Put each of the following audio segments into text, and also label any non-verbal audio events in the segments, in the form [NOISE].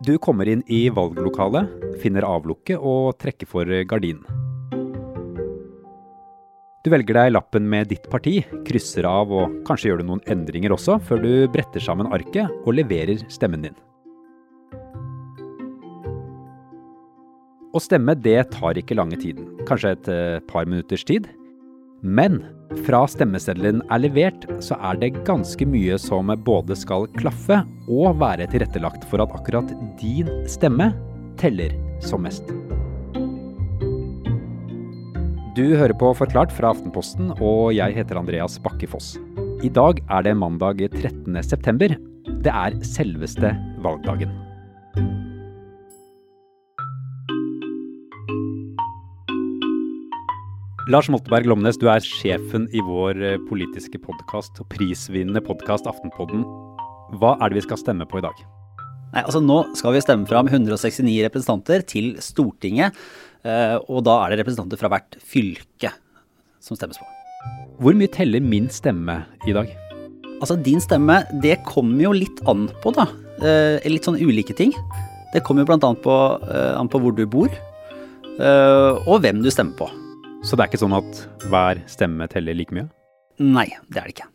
Du kommer inn i valglokalet, finner avlukket og trekker for gardinen. Du velger deg lappen med ditt parti, krysser av og kanskje gjør du noen endringer også, før du bretter sammen arket og leverer stemmen din. Å stemme det tar ikke lange tiden, kanskje et eh, par minutters tid. Men fra stemmeseddelen er levert, så er det ganske mye som både skal klaffe og være tilrettelagt for at akkurat din stemme teller som mest. Du hører på Forklart fra Aftenposten, og jeg heter Andreas Bakke Foss. I dag er det mandag 13. september. Det er selveste valgdagen. Lars Molteberg Lomnes, du er sjefen i vår eh, politiske podkast og prisvinnende podkast Aftenpodden. Hva er det vi skal stemme på i dag? Nei, altså Nå skal vi stemme fram 169 representanter til Stortinget. Eh, og da er det representanter fra hvert fylke som stemmes på. Hvor mye teller min stemme i dag? Altså Din stemme, det kommer jo litt an på, da. Eh, litt sånn ulike ting. Det kommer jo bl.a. På, an på hvor du bor, og hvem du stemmer på. Så det er ikke sånn at hver stemme teller like mye? Nei, det er det ikke.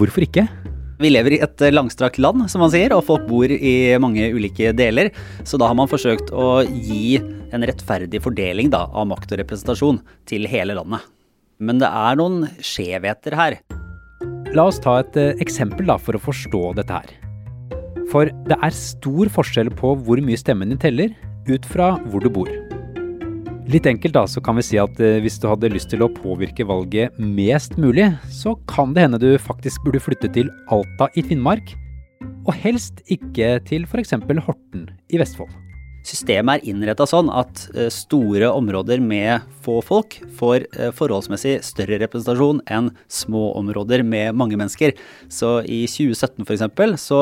Hvorfor ikke? Vi lever i et langstrakt land, som man sier, og folk bor i mange ulike deler. Så da har man forsøkt å gi en rettferdig fordeling da, av makt og representasjon til hele landet. Men det er noen skjevheter her. La oss ta et eh, eksempel da, for å forstå dette her. For det er stor forskjell på hvor mye stemmen din teller, ut fra hvor du bor. Litt enkelt da, så kan vi si at eh, hvis du hadde lyst til å påvirke valget mest mulig, så kan det hende du faktisk burde flytte til Alta i Finnmark, og helst ikke til f.eks. Horten i Vestfold. Systemet er innretta sånn at eh, store områder med få folk får eh, forholdsmessig større representasjon enn små områder med mange mennesker. Så i 2017 f.eks. så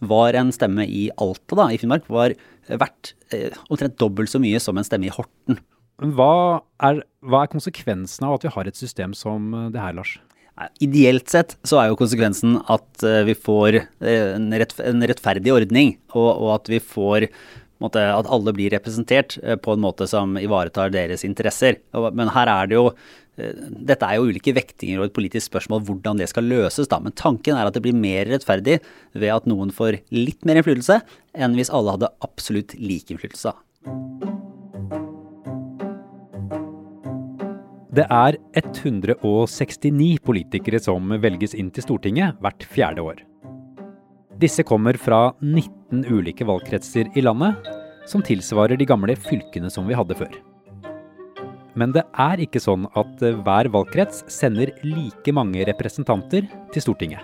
var en stemme i Alta da, i Finnmark var verdt eh, omtrent dobbelt så mye som en stemme i Horten. Hva er, hva er konsekvensen av at vi har et system som det her, Lars? Ideelt sett så er jo konsekvensen at vi får en, rett, en rettferdig ordning, og, at vi får måte, at alle blir representert på en måte som ivaretar deres interesser. Men her er det jo Eh, dette er jo ulike vektinger og et politisk spørsmål hvordan det skal løses, da. Men tanken er at det blir mer rettferdig ved at noen får litt mer innflytelse, enn hvis alle hadde absolutt lik innflytelse. Det er 169 politikere som velges inn til Stortinget hvert fjerde år. Disse kommer fra 19 ulike valgkretser i landet, som tilsvarer de gamle fylkene som vi hadde før. Men det er ikke sånn at eh, hver valgkrets sender like mange representanter til Stortinget.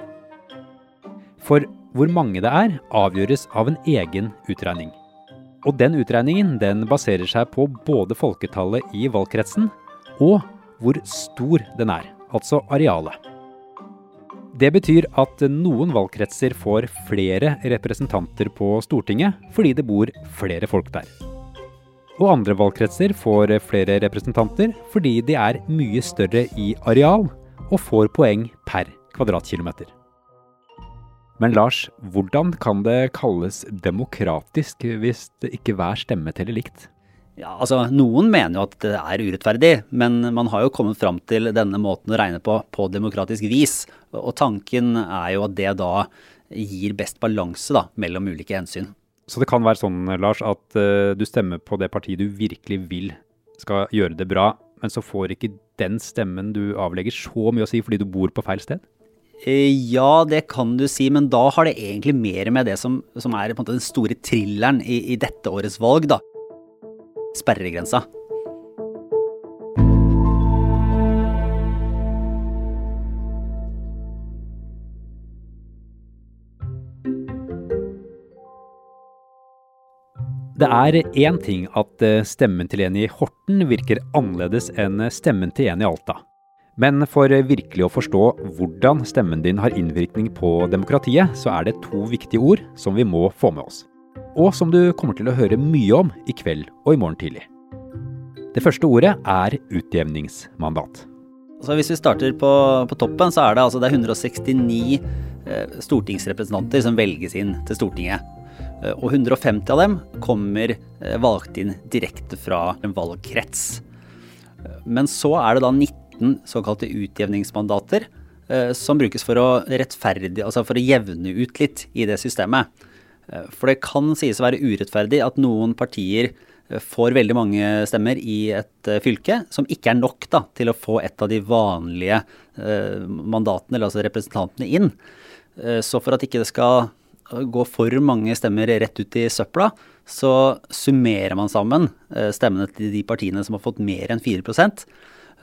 For hvor mange det er, avgjøres av en egen utregning. Og den utregningen den baserer seg på både folketallet i valgkretsen og hvor stor den er, altså arealet. Det betyr at noen valgkretser får flere representanter på Stortinget fordi det bor flere folk der. Og andre valgkretser får flere representanter fordi de er mye større i areal og får poeng per kvadratkilometer. Men Lars, hvordan kan det kalles demokratisk hvis ikke hver stemme teller likt? Ja, altså Noen mener jo at det er urettferdig, men man har jo kommet fram til denne måten å regne på på demokratisk vis. Og tanken er jo at det da gir best balanse da, mellom ulike hensyn. Så det kan være sånn, Lars, at uh, du stemmer på det partiet du virkelig vil skal gjøre det bra, men så får ikke den stemmen du avlegger så mye å si fordi du bor på feil sted? Eh, ja, det kan du si, men da har det egentlig mer med det som, som er den store thrilleren i, i dette årets valg, da. Sperregrensa. Det er én ting at eh, stemmen til en i Horten virker annerledes enn stemmen til en i Alta. Men for virkelig å forstå hvordan stemmen din har innvirkning på demokratiet, så er det to viktige ord som vi må få med oss. Og som du kommer til å høre mye om i kveld og i morgen tidlig. Det første ordet er utjevningsmandat. Så hvis vi starter på, på toppen, så er det altså det er 169 eh, stortingsrepresentanter som velges inn til Stortinget. Eh, og 150 av dem kommer eh, valgt inn direkte fra en valgkrets. Eh, men så er det da 19 såkalte utjevningsmandater eh, som brukes for å altså for å jevne ut litt i det systemet. Eh, for det kan sies å være urettferdig at noen partier får veldig mange stemmer i et uh, fylke, som ikke er nok da, til å få et av de vanlige mandatene, eller altså representantene, inn. Så for at ikke det skal gå for mange stemmer rett ut i søpla, så summerer man sammen stemmene til de partiene som har fått mer enn 4%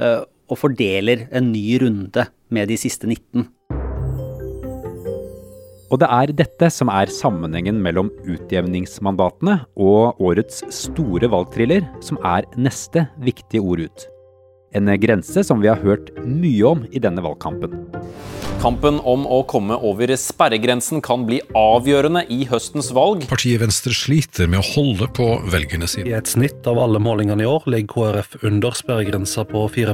og fordeler en ny runde med de siste 19. Og det er dette som er sammenhengen mellom utjevningsmandatene og årets store valgthriller, som er neste viktige ord ut. En grense som vi har hørt mye om i denne valgkampen. Kampen om å komme over sperregrensen kan bli avgjørende i høstens valg. Partiet Venstre sliter med å holde på velgerne sine. I et snitt av alle målingene i år ligger KrF under sperregrensa på 4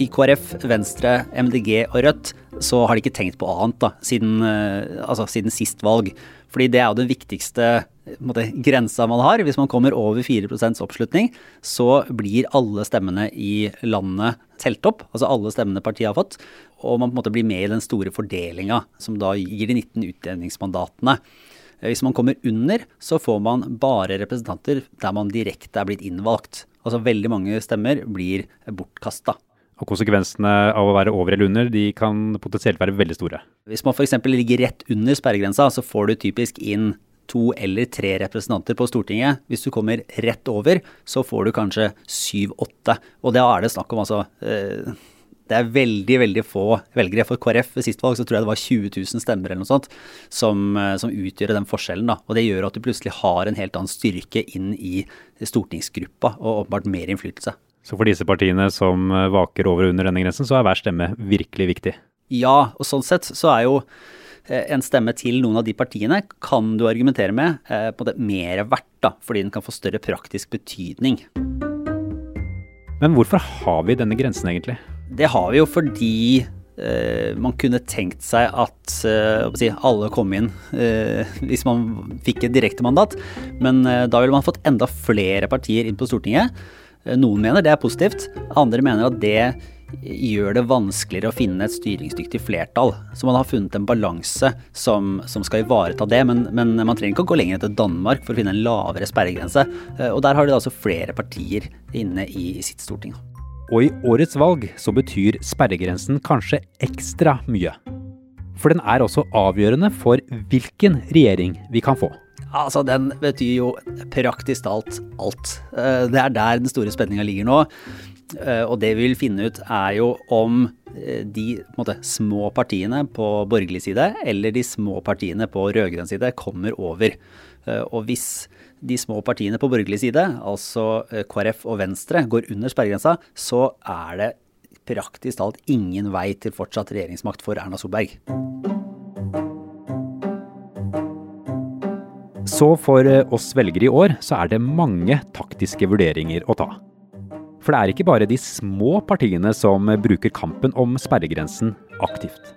I KrF, Venstre, MDG og Rødt så har de ikke tenkt på annet da, siden, eh, altså, siden sist valg. Fordi det er jo den viktigste måte, grensa man har. Hvis man kommer over 4% oppslutning, så blir alle stemmene i landet telt opp. Altså alle stemmene partiet har fått. Og man på en måte blir med i den store fordelinga, som da gir de 19 utjevningsmandatene. Hvis man kommer under, så får man bare representanter der man direkte er blitt innvalgt. Altså veldig mange stemmer blir bortkasta. Og konsekvensene av å være over eller under, de kan potensielt være veldig store. Hvis man f.eks. ligger rett under sperregrensa, så får du typisk inn to eller tre representanter på Stortinget. Hvis du kommer rett over, så får du kanskje syv-åtte. Og da er det snakk om altså eh, det er veldig veldig få velgere. For KrF ved sist valg så tror jeg det var 20 000 stemmer eller noe sånt som, eh, som utgjør den forskjellen. da. Og det gjør at du plutselig har en helt annen styrke inn i stortingsgruppa og åpenbart mer innflytelse. Så for disse partiene som eh, vaker over og under denne grensen, så er hver stemme virkelig viktig? Ja, og sånn sett så er jo eh, en stemme til noen av de partiene kan du argumentere med eh, på det mer verdt, da, fordi den kan få større praktisk betydning. Men hvorfor har vi denne grensen egentlig? Det har vi jo fordi eh, man kunne tenkt seg at eh, si, alle kom inn eh, [LAUGHS] hvis man fikk et direktemandat, men da ville man fått enda flere partier inn på Stortinget. Eh, noen mener det er positivt, andre mener at det gjør det vanskeligere å finne et styringsdyktig flertall. Så man har funnet en balanse som, som skal ivareta det, men, men, man trenger ikke å gå lenger til Danmark for å finne en lavere sperregrense. Eh, og der har de altså flere partier inne i, i sitt storting. Og i årets valg så betyr sperregrensen kanskje ekstra mye. For den er også avgjørende for hvilken regjering vi kan få. Altså, den betyr jo praktisk talt alt. Eh, det er der den store spenninga ligger nå. Eh, og det vi vil finne ut, er jo om eh, de måte, små partiene på borgerlig side eller de små partiene på rød-grønn side kommer over. Og hvis de små partiene på borgerlig side, altså KrF og Venstre, går under sperregrensa, så er det praktisk talt ingen vei til fortsatt regjeringsmakt for Erna Solberg. Så for eh, oss velgere i år så er det mange taktiske vurderinger å ta. For det er ikke bare de små partiene som bruker kampen om sperregrensen aktivt.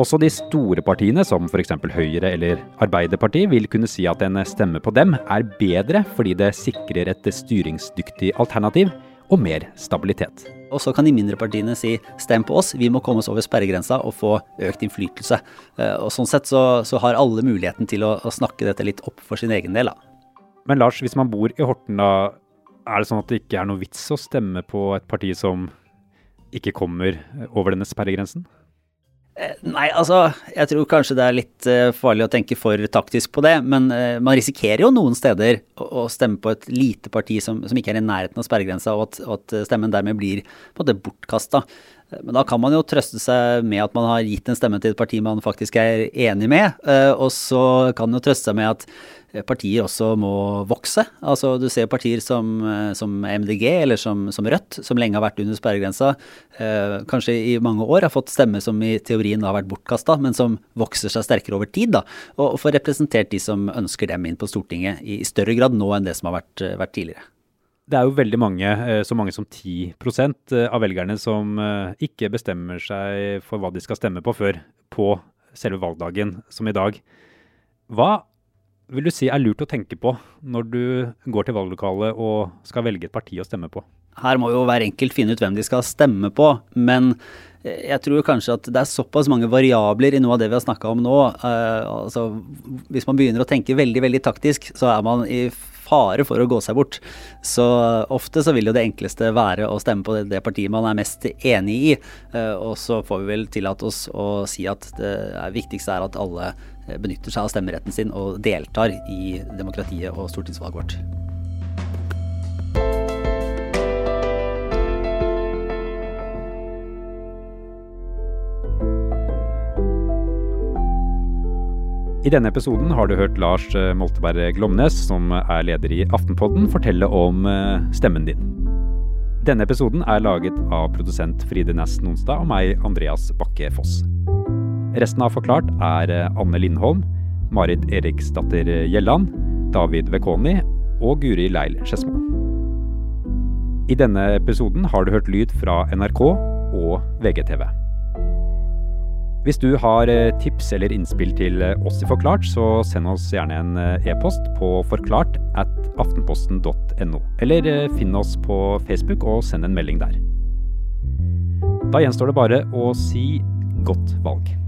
Også de store partiene, som f.eks. Høyre eller Arbeiderpartiet, vil kunne si at en stemme på dem er bedre fordi det sikrer et styringsdyktig alternativ og mer stabilitet. Og så kan de mindre partiene si stem på oss, vi må komme oss over sperregrensa og få økt innflytelse. Eh, og Sånn sett så, så har alle muligheten til å, å, snakke dette litt opp for sin egen del. Da. Men Lars, hvis man bor i Horten, da er det sånn at det ikke er noe vits å stemme på et parti som ikke kommer over denne sperregrensen? Eh, nei, altså jeg tror kanskje det er litt uh, farlig å tenke for taktisk på det. Men uh, man risikerer jo noen steder å, stemme på et lite parti som, som ikke er i nærheten av sperregrensa, og at, at stemmen dermed blir på måte bortkasta. Men da kan man jo trøste seg med at man har gitt en stemme til et parti man faktisk er enig med. Og så kan man jo trøste seg med at partier også må vokse. Altså Du ser partier som, eh, som MDG eller som, som, Rødt, som lenge har vært under sperregrensa, eh, kanskje i mange år har fått stemmer som i teorien har vært bortkasta, men som vokser seg sterkere over tid. da, Og får representert de som ønsker dem inn på Stortinget i, i større grad nå enn det som har vært, vært tidligere. Det er jo veldig mange, eh, så mange som 10 eh, av velgerne som eh, ikke bestemmer seg for hva de skal stemme på før på selve valgdagen, som i dag. Hva vil du si er lurt å tenke på når du går til valglokalet og skal velge et parti å stemme på? Her må jo hver enkelt finne ut hvem de skal stemme på, men jeg tror kanskje at det er såpass mange variabler i noe av det vi har snakka om nå. Uh, altså, hvis man begynner å tenke veldig veldig taktisk, så er man i fare for å gå seg bort. Så ofte så vil jo det enkleste være å stemme på det partiet man er mest enig i. Uh, og så får vi vel tillate oss å si at det viktigste er at alle benytter seg av stemmeretten sin og deltar i demokratiet og stortingsvalget vårt. I denne episoden har du hørt Lars eh, Molteberg Glomnes, som er leder i Aftenpodden, fortelle om eh, stemmen din. Denne episoden er laget av produsent Fride Næss Nonstad og meg, Andreas Bakke Foss. Resten av Forklart er eh, Anne Lindholm, Marit Eriksdatter Gjelland, David Vekoni og Guri Leil Skedsmo. I denne episoden har du hørt lyd fra NRK og VGTV. Hvis du har eh, tips eller innspill til eh, oss i Forklart, så send oss gjerne en eh, e-post på forklart at aftenposten.no. Eller finn oss på Facebook og send en melding der. Da gjenstår det bare å si godt valg.